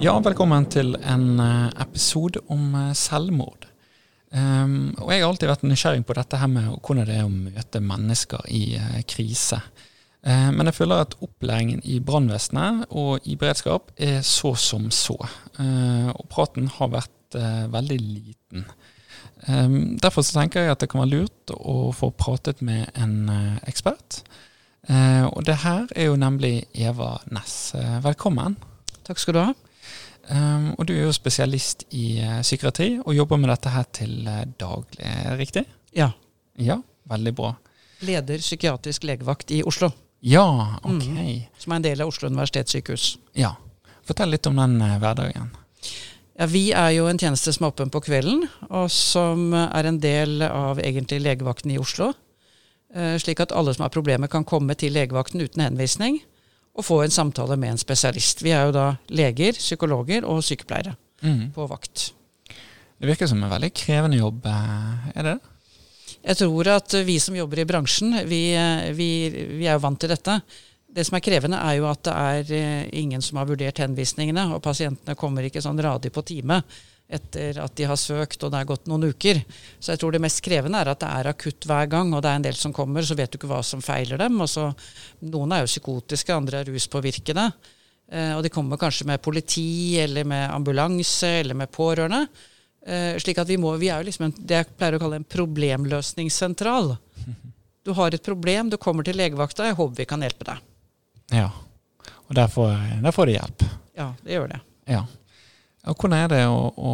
Ja, velkommen til en eh, episode om eh, selvmord. Um, og Jeg har alltid vært nysgjerrig på dette her med hvordan det er å møte mennesker i uh, krise. Uh, men jeg føler at opplæringen i brannvesenet og i beredskap er så som så. Uh, og praten har vært veldig liten. Um, derfor så tenker jeg at det kan være lurt å få pratet med en ekspert. og det her er jo nemlig Eva Næss. velkommen. Takk skal du ha. Um, og du er jo spesialist i uh, psykiatri og jobber med dette her til uh, daglig, riktig? Ja. Ja, veldig bra. Leder psykiatrisk legevakt i Oslo. Ja, ok. Mm. Som er en del av Oslo universitetssykehus. Ja. Fortell litt om den uh, hverdagen. Ja, Vi er jo en tjeneste som er åpen på kvelden, og som er en del av egentlig legevakten i Oslo. slik at alle som har problemer, kan komme til legevakten uten henvisning og få en samtale med en spesialist. Vi er jo da leger, psykologer og sykepleiere mm. på vakt. Det virker som en veldig krevende jobb, eh, er det det? Jeg tror at vi som jobber i bransjen, vi, eh, vi, vi er jo vant til dette. Det som er krevende, er jo at det er eh, ingen som har vurdert henvisningene, og pasientene kommer ikke sånn radig på time etter at de har søkt og det er gått noen uker. Så jeg tror det mest krevende er at det er akutt hver gang, og det er en del som kommer, så vet du ikke hva som feiler dem. og så Noen er jo psykotiske, andre er ruspåvirkede. Eh, og de kommer kanskje med politi eller med ambulanse eller med pårørende. Eh, slik at vi må, vi er jo liksom en, det jeg pleier å kalle en problemløsningssentral. Du har et problem, du kommer til legevakta, jeg håper vi kan hjelpe deg. Ja, og der får, der får de hjelp. Ja, det gjør det. Ja. Og hvordan er det å, å,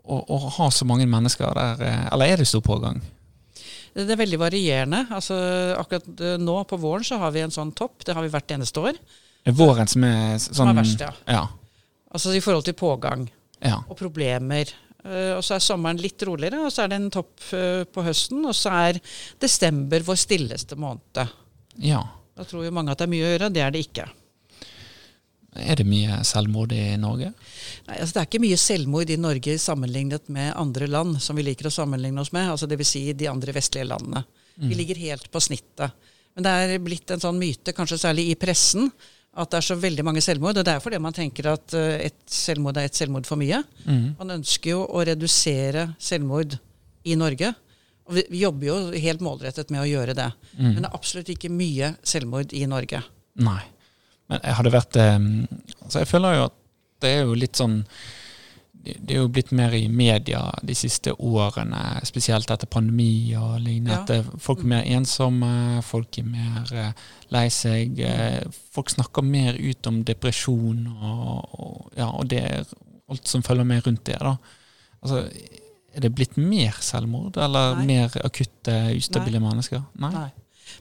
å, å, ha så mange mennesker der, eh, eller er det stor pågang? Det er veldig varierende. Altså, akkurat eh, nå på våren så har vi en sånn topp. Det har vi hvert eneste år. Våren som er sånn Som er verst, ja. ja. Altså i forhold til pågang ja. og problemer. Uh, og så er sommeren litt roligere, og så er det en topp på høsten. Og så er desember vår stilleste måned. Ja. Da tror jo mange at det er mye å gjøre. Det er det ikke. Er det mye selvmord i Norge? Nei, altså Det er ikke mye selvmord i Norge sammenlignet med andre land som vi liker å sammenligne oss med. altså Dvs. Si de andre vestlige landene. Mm. Vi ligger helt på snittet. Men det er blitt en sånn myte, kanskje særlig i pressen, at det er så veldig mange selvmord. Og det er fordi man tenker at eh, et selvmord er et selvmord for mye. Mm. Man ønsker jo å redusere selvmord i Norge. Og vi, vi jobber jo helt målrettet med å gjøre det. Mm. Men det er absolutt ikke mye selvmord i Norge. Nei. Men jeg hadde vært altså Jeg føler jo at det er jo litt sånn det er jo blitt mer i media de siste årene, spesielt etter pandemi og lignende. Ja. Folk er mer ensomme, folk er mer uh, lei seg. Folk snakker mer ut om depresjon og, og, ja, og det er alt som følger med rundt det. da. Altså, Er det blitt mer selvmord, eller Nei. mer akutte, ustabile Nei. mennesker? Nei. Nei.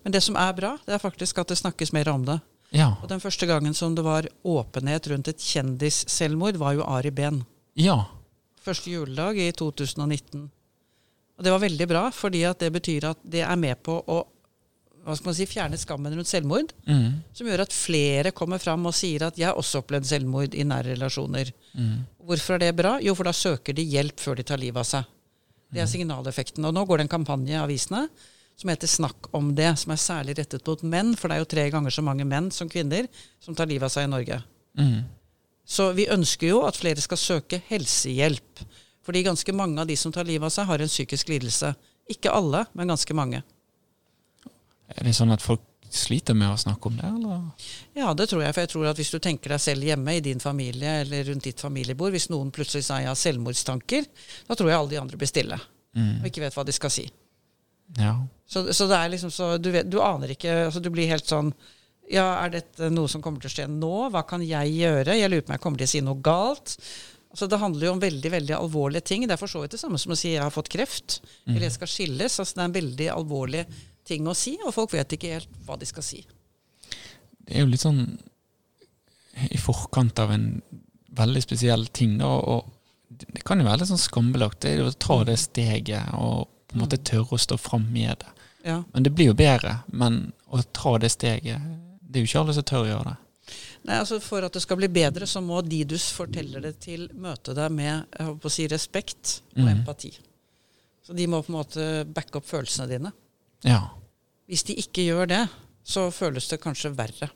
Men det som er bra, det er faktisk at det snakkes mer om det. Ja. Og Den første gangen som det var åpenhet rundt et kjendisselvmord, var jo Ari Behn. Ja. Første juledag i 2019. Og Det var veldig bra, fordi det betyr at det er med på å hva skal man si, fjerne skammen rundt selvmord. Mm. Som gjør at flere kommer fram og sier at 'jeg har også opplevd selvmord i nære relasjoner'. Mm. Hvorfor er det bra? Jo, for da søker de hjelp før de tar livet av seg. Det er mm. signaleffekten. Og nå går det en kampanje i avisene som heter Snakk om det, som er særlig rettet mot menn, for det er jo tre ganger så mange menn som kvinner som tar livet av seg i Norge. Mm. Så vi ønsker jo at flere skal søke helsehjelp. Fordi ganske mange av de som tar livet av seg, har en psykisk lidelse. Ikke alle, men ganske mange. Er det sånn at folk sliter med å snakke om det, eller? Ja, det tror jeg. For jeg tror at hvis du tenker deg selv hjemme i din familie eller rundt ditt familiebord, hvis noen plutselig sier jeg har selvmordstanker, da tror jeg alle de andre blir stille. Mm. Og ikke vet hva de skal si. Ja. Så, så, det er liksom så du, vet, du aner ikke altså Du blir helt sånn Ja, er dette noe som kommer til å skje nå? Hva kan jeg gjøre? Jeg lurer på om jeg kommer til å si noe galt. Altså Det handler jo om veldig veldig alvorlige ting. Det er for så vidt det samme som å si jeg har fått kreft, mm. eller jeg skal skilles. Altså Det er en veldig alvorlig ting å si, og folk vet ikke helt hva de skal si. Det er jo litt sånn i forkant av en veldig spesiell ting, da. Og det kan jo være litt sånn skambelagt. Det er jo å ta det steget og på en måte tørre å stå fram med det. Ja. Men det blir jo bedre. Men å ta det steget Det er jo ikke alle som tør å gjøre det. Nei, altså For at det skal bli bedre, så må de du forteller det til, møte deg med jeg håper å si, respekt og mm. empati. Så de må på en måte backe opp følelsene dine. Ja. Hvis de ikke gjør det, så føles det kanskje verre.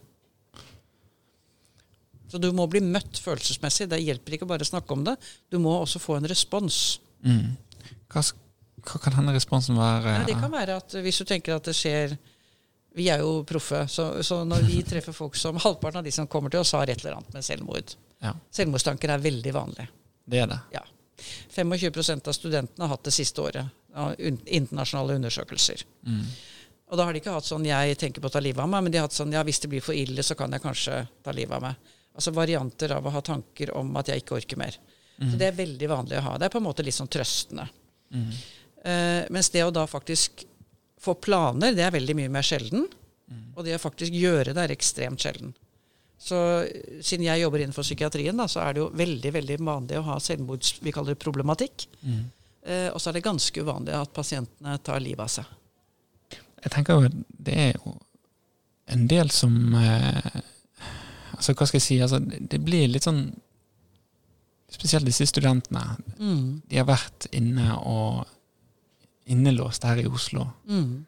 Så du må bli møtt følelsesmessig. Det hjelper ikke bare å snakke om det. Du må også få en respons. Mm. Hva, hva kan denne responsen være? Ja, det kan være at hvis du tenker at det skjer Vi er jo proffe, så, så når vi treffer folk som Halvparten av de som kommer til oss, har et eller annet med selvmord. Ja, Selvmordstanker er veldig vanlig. det er det. Ja. 25% av studentene har hatt det siste året av internasjonale undersøkelser. Mm. Og da har de ikke hatt sånn 'jeg tenker på å ta livet av meg', men de har hatt sånn 'ja, hvis det blir for ille, så kan jeg kanskje ta livet av meg'. Altså varianter av å ha tanker om at jeg ikke orker mer. Så det er veldig vanlig å ha. Det er på en måte litt sånn trøstende. Mm. Eh, mens det å da faktisk få planer, det er veldig mye mer sjelden. Og det å faktisk gjøre det er ekstremt sjelden. Så eh, siden jeg jobber innenfor psykiatrien, da, så er det jo veldig veldig vanlig å ha selvmords... Vi kaller det problematikk. Mm. Eh, og så er det ganske uvanlig at pasientene tar livet av seg. Jeg tenker jo det er jo en del som eh, Altså, hva skal jeg si? Altså, det det blir litt sånn Spesielt disse studentene. Mm. De har vært inne og innelåst her i Oslo. Mm.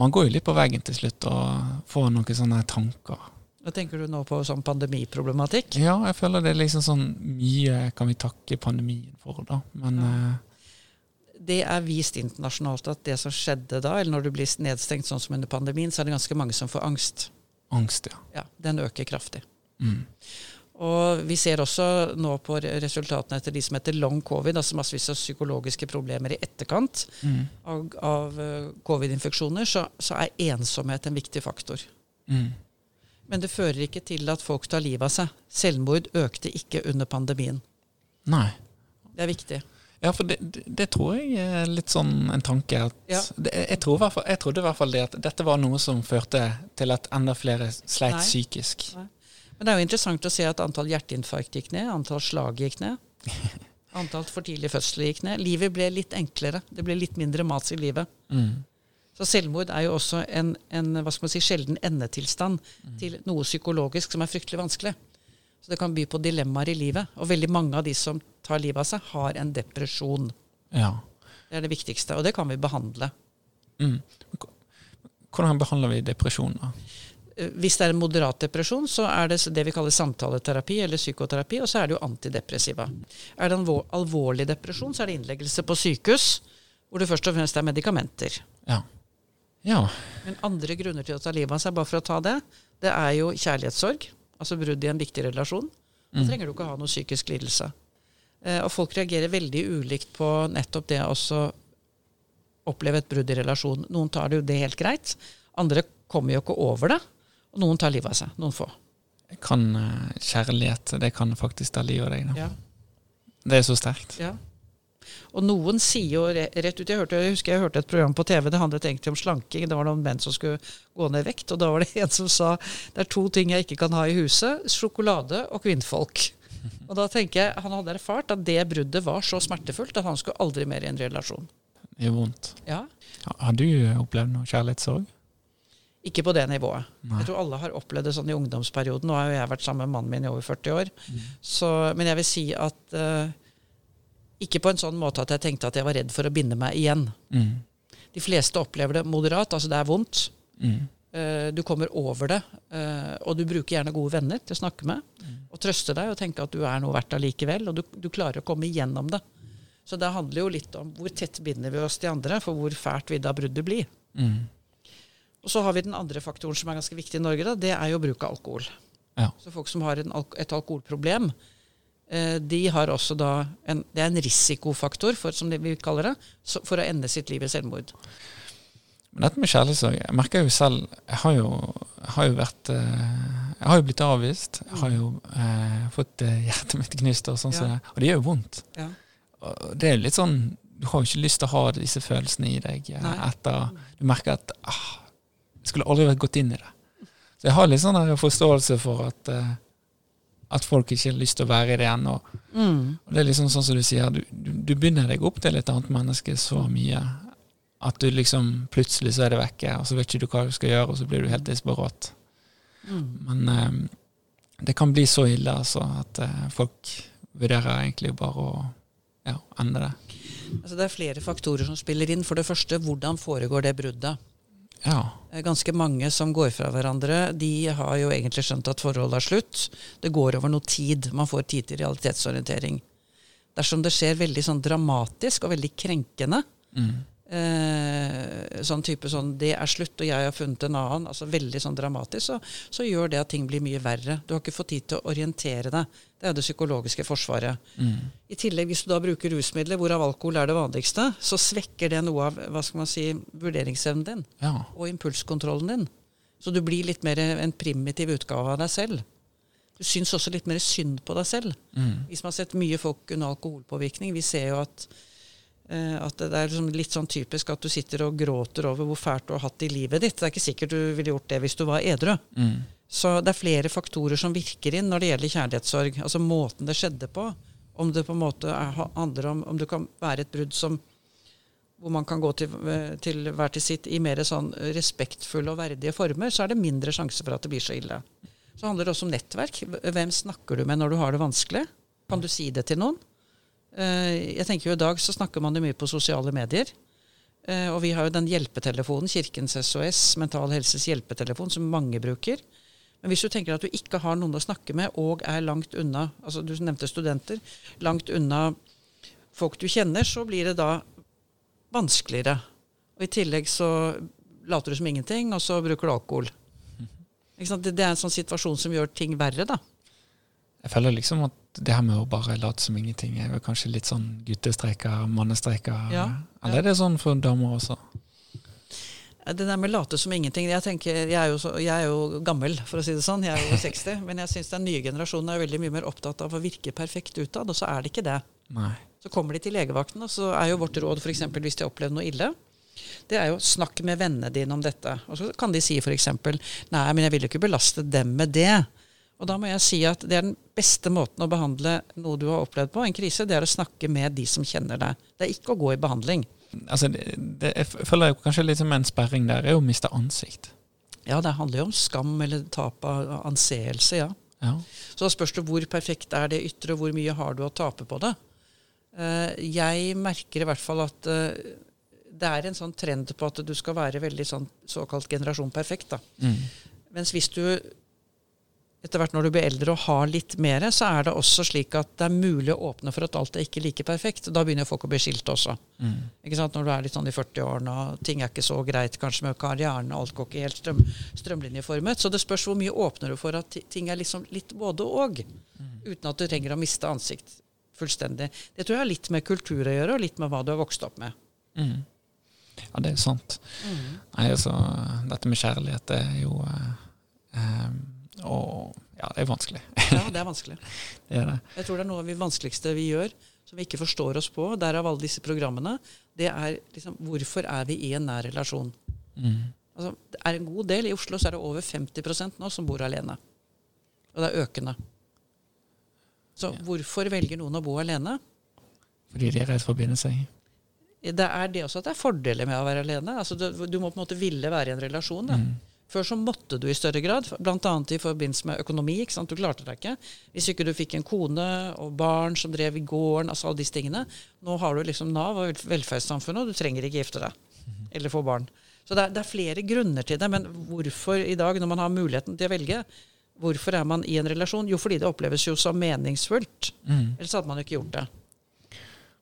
Man går jo litt på veggen til slutt og får noen sånne tanker. Hva tenker du nå på sånn pandemiproblematikk? Ja, jeg føler det er liksom sånn Mye kan vi takke pandemien for, da. Men eh, Det er vist internasjonalt at det som skjedde da, eller når du blir nedstengt sånn som under pandemien, så er det ganske mange som får angst. angst, ja. Ja, Den øker kraftig. Mm. Og vi ser også nå på resultatene etter de som heter long covid, altså massevis av psykologiske problemer i etterkant Mm. av, av eh, covid-infeksjoner, så, så er ensomhet en viktig faktor. Mm. Men det fører ikke til at folk tar livet av seg. Selvmord økte ikke under pandemien. Nei. Det er viktig. Ja, for det, det, tror jeg er litt sånn en tanke at Ja. det, jeg, tror jeg trodde i hvert fall det at dette var noe som førte til at enda flere sleit Nei. psykisk. Men det er jo interessant å se at antall hjerteinfarkt gikk ned, antall slag gikk ned. Antall for tidlige fødsler gikk ned. Livet ble litt enklere. Det ble litt mindre mas i livet. Mm. Så selvmord er jo også en, en hva skal man si, sjelden endetilstand Mm. til noe psykologisk som er fryktelig vanskelig. Så det kan by på dilemmaer i livet. Og veldig mange av de som tar livet av seg, har en depresjon. Ja. Det er det viktigste, og det kan vi behandle. Mm. Hvordan behandler vi depresjon, da? Hvis det er en moderat depresjon, så er det det vi kaller samtaleterapi eller psykoterapi, og så er det jo antidepressiva. Er det en alvorlig depresjon, så er det innleggelse på sykehus, hvor det først og fremst er medikamenter. Ja. Ja. Men andre grunner til å ta livet av seg, bare for å ta det, det er jo kjærlighetssorg, altså brudd i en viktig relasjon. Da Mm. trenger du ikke ha noe psykisk lidelse. Eh, og folk reagerer veldig ulikt på nettopp det å oppleve et brudd i relasjon. Noen tar det jo det helt greit. Andre kommer jo ikke over det. Og noen tar livet av seg. Noen få. Kan eh, kjærlighet Det kan faktisk ta livet av deg. Da. Ja. Det er så sterkt. Ja. Og noen sier jo rett ut jeg, hørte, jeg husker jeg hørte et program på TV, det handlet egentlig om slanking. Det var noen menn som skulle gå ned i vekt, og da var det en som sa det er to ting jeg ikke kan ha i huset. Sjokolade og kvinnfolk. Og da tenker jeg han hadde erfart at det bruddet var så smertefullt at han skulle aldri mer i en relasjon. Det gjør vondt. Ja. Har du opplevd noe kjærlighetssorg? Ikke på det nivået. Nei. Jeg tror alle har opplevd det sånn i ungdomsperioden. Nå har jo jeg vært sammen med mannen min i over 40 år. Så, men jeg vil si at uh, ikke på en sånn måte at jeg tenkte at jeg var redd for å binde meg igjen. Mm. De fleste opplever det moderat, altså det er vondt. Mm. Uh, du kommer over det, Uh, og du bruker gjerne gode venner til å snakke med. Og trøste deg og tenke at du er noe verdt allikevel, og du, du klarer å komme igjennom det. Så det handler jo litt om hvor tett binder vi oss til andre, for hvor fælt vil da bruddet bli. Mm. Og så har vi den andre faktoren som er ganske viktig i Norge, da, det er jo bruk av alkohol. Ja. Så folk som har en, alk- et alkoholproblem, eh, de har også da en, Det er en risikofaktor, for, som vi kaller det, så, for å ende sitt liv i selvmord. Men dette med kjærlighetssorg Jeg merker jo selv Jeg har jo, jeg har jo vært eh, Jeg har jo blitt avvist. Jeg har jo eh, fått eh, hjertet mitt knust, og sånn som Ja. det. Og det gjør jo vondt. Ja. Og det er litt sånn Du har jo ikke lyst til å ha disse følelsene i deg eh, Nei. etter Du merker at ah, Jeg skulle aldri vært gått inn i det. Så jeg har litt sånn forståelse for at eh, at folk ikke har lyst til å være i det ennå. Mm. Og det er liksom sånn som du sier, du, du, du binder deg opp til et annet menneske så mye at du liksom plutselig så er det vekke, og så vet ikke du hva du skal gjøre, og så blir du helt desperat. Mm. Men eh, det kan bli så ille altså, at eh, folk vurderer egentlig bare å ja, ende det. Altså, det er flere faktorer som spiller inn. For det første, hvordan foregår det bruddet? Ja. Ganske mange som går fra hverandre, de har jo egentlig skjønt at forholdet er slutt. Det går over noe tid. Man får tid til realitetsorientering. Dersom det skjer veldig sånn dramatisk og veldig krenkende, mm. Eh, sånn type sånn 'det er slutt, og jeg har funnet en annen', altså veldig sånn dramatisk, så, så, gjør det at ting blir mye verre. Du har ikke fått tid til å orientere deg. Det er det psykologiske forsvaret. Mm. I tillegg, hvis du da bruker rusmidler, hvorav alkohol er det vanligste, så svekker det noe av hva skal man si, vurderingsevnen din ja. og impulskontrollen din. Så du blir litt mer en primitiv utgave av deg selv. Du syns også litt mer synd på deg selv. Mm. Hvis man har sett mye folk under alkoholpåvirkning, vi ser jo at at det er liksom litt sånn typisk at du sitter og gråter over hvor fælt du har hatt i livet ditt. Det er ikke sikkert du ville gjort det hvis du var edru. Mm. Så det er flere faktorer som virker inn når det gjelder kjærlighetssorg. Altså måten det skjedde på. Om det på en måte er, handler om om det kan være et brudd som hvor man kan gå til, eh, til hver til sitt i mer sånn respektfulle og verdige former, så er det mindre sjanse for at det blir så ille. Så handler det også om nettverk. Hvem snakker du med når du har det vanskelig? Kan du si det til noen? Eh, jeg tenker jo I dag så snakker man jo mye på sosiale medier. Eh, og vi har jo den hjelpetelefonen, Kirkens SOS, Mental Helses hjelpetelefon, som mange bruker. Men hvis du tenker at du ikke har noen å snakke med, og er langt unna altså Du nevnte studenter. Langt unna folk du kjenner, så blir det da vanskeligere. Og i tillegg så later du som ingenting, og så bruker du alkohol. Det, det er en sånn situasjon som gjør ting verre, da. Jeg føler liksom at det her med å bare late som ingenting er jo kanskje litt sånn guttestreker, mannestreker. Ja, Eller er det sånn for damer også? Det der med late som ingenting Jeg tenker, jeg er, så, jeg er, jo gammel, for å si det sånn. Jeg er jo 60. men jeg syns den nye generasjonen er veldig mye mer opptatt av å virke perfekt utad, og så er det ikke det. Nei. Så kommer de til legevakten, og så er jo vårt råd f.eks. hvis de har opplevd noe ille, det er jo snakk med vennene dine om dette. Og så kan de si f.eks.: Nei, men jeg vil jo ikke belaste dem med det. Og da må jeg si at det er den beste måten å behandle noe du har opplevd på, en krise, det er å snakke med de som kjenner deg. Det er ikke å gå i behandling. Altså, det, det, jeg føler kanskje litt som en sperring der, er å miste ansikt. Ja, det handler jo om skam eller tap av anseelse, ja. ja. Så da spørs det hvor perfekt er det ytre, og hvor mye har du å tape på det. Eh, jeg merker i hvert fall at eh, det er en sånn trend på at du skal være veldig sånn såkalt generasjon perfekt. da. Mm. Mens hvis du etter hvert når du blir eldre og har litt mer, så er det også slik at det er mulig å åpne for at alt er ikke like perfekt. Da begynner folk å bli skilt også. Mm. Ikke sant? Når du er litt sånn i 40-årene og ting er ikke så greit kanskje med karrieren, alt går ikke helt strøm, strømlinjeformet. Så det spørs hvor mye åpner du for at ting er liksom litt både og. Mm. Uten at du trenger å miste ansikt fullstendig. Det tror jeg har litt med kultur å gjøre, og litt med hva du har vokst opp med. Mm. Ja, det er sant. Mm. Nei, altså, dette med kjærlighet, det er jo eh, eh, og ja, det er vanskelig. ja, det er vanskelig. det er det. Jeg tror det er noe av det vanskeligste vi gjør, som vi ikke forstår oss på, derav alle disse programmene, det er liksom hvorfor er vi i en nær relasjon? Mm. Altså, det er en god del. I Oslo så er det over 50% nå som bor alene. Og det er økende. Så ja. hvorfor velger noen å bo alene? Fordi de er redd for å binde seg? Det er det også at det er fordeler med å være alene. Altså, du, du, må på en måte ville være i en relasjon. Da. Mm. Før så måtte du i større grad, bl.a. i forbindelse med økonomi. ikke sant? Du klarte deg ikke. Hvis ikke du fikk en kone og barn som drev i gården, altså alle disse tingene. Nå har du liksom Nav og velferdssamfunnet, og du trenger ikke gifte deg. Eller få barn. Så det er, det er, flere grunner til det. Men hvorfor i dag, når man har muligheten til å velge, hvorfor er man i en relasjon? Jo, fordi det oppleves jo som meningsfullt. Mm. Ellers hadde man jo ikke gjort det.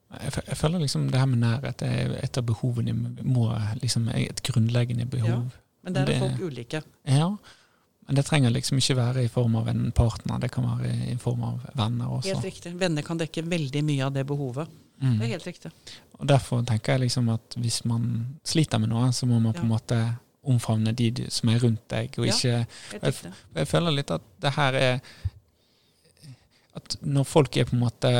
Jeg, føler liksom det her med nærhet er et av behovene må, liksom, et grunnleggende behov. Ja. Men der er folk ulike. Ja, men det trenger liksom ikke være i form av en partner, det kan være i form av venner også. Helt riktig. Venner kan dekke veldig mye av det behovet. Mm. Det er helt riktig. Og Derfor tenker jeg liksom at hvis man sliter med noe, så må man på en måte omfavne de som er rundt deg, og ikke ja, jeg, jeg, føler litt at det her er At når folk er på en måte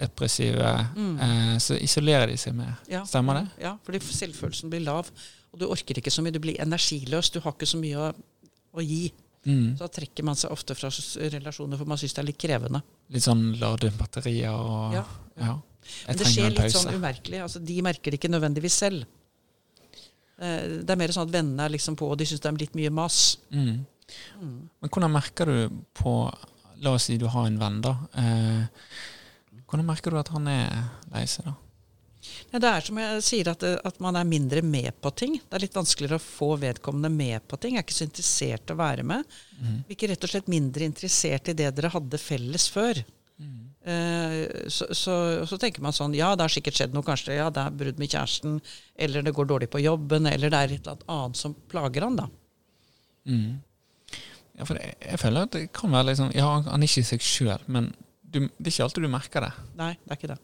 depressive, mm. eh, så isolerer de seg mer. Ja, Stemmer det? Ja, fordi selvfølelsen blir lav. Og du orker ikke så mye. Du blir energiløs. Du har ikke så mye å, å gi. Mm. Så da trekker man seg ofte fra relasjoner, for man syns det er litt krevende. Litt sånn lade batterier og Ja, ja. Men det skjer litt sånn umerkelig. altså De merker det ikke nødvendigvis selv. Eh, Det er mer sånn at vennene er liksom på, og de syns det er litt mye mas. Mm. Mm. Men hvordan merker du på La oss si du har en venn, da. Eh, hvordan merker du at han er lei seg, da? Ja, det er som jeg sier, at, at man er mindre med på ting. Det er litt vanskeligere å få vedkommende med på ting. Jeg er ikke så interessert i å være med. Mm. Ikke rett og slett mindre interessert i det dere hadde felles før. Mm. Eh, så, så, så tenker man sånn Ja, det har sikkert skjedd noe. Kanskje ja, det er brudd med kjæresten, eller det går dårlig på jobben, eller det er et eller annet som plager han, da. Mm. Ja, for jeg, jeg føler at det kan være sånn Ja, han er ikke seg sjøl, men du, det er ikke alltid du merker det. Nei, det er ikke det.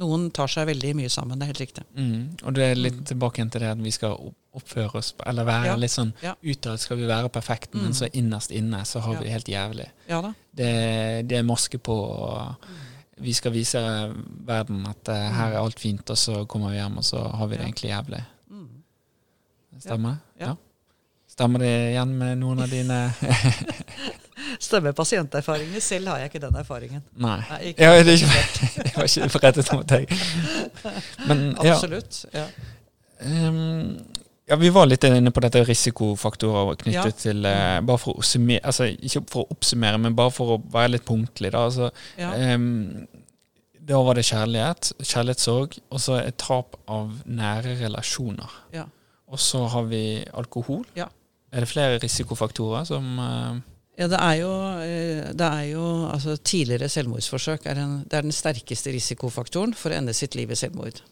Noen tar seg veldig mye sammen, det er helt riktig. Mm. Og det er litt tilbake til det at vi skal oppføre oss Eller være Ja. litt sånn Ja. Utad skal vi være perfekte, men Mm. så innerst inne så har Ja. vi det helt jævlig. Ja. Det, det er maske på, og vi skal vise verden at uh, her er alt fint, og så kommer vi hjem, og så har vi det egentlig jævlig. Mm. Stemmer det? Ja. Stemmer det igjen med noen av dine Stemmer pasienterfaringene. Selv har jeg ikke den erfaringen. Nei. Nei, ikke Ja, det ikke, det var ikke forrettet mot deg. Men ja, Absolutt. Ja. Um, ja, vi var litt inne på dette risikofaktorer knyttet Ja. til eh, Bare for å oppsummere, altså ikke for å oppsummere, men bare for å være litt punktlig. da, altså Ja. um, da var det kjærlighet, kjærlighetssorg, og så et tap av nære relasjoner. Ja. Og så har vi alkohol. Ja. Er det flere risikofaktorer som eh, Ja, det er jo, eh, det er jo altså, Tidligere selvmordsforsøk er, en, er den sterkeste risikofaktoren for å ende sitt liv i selvmord.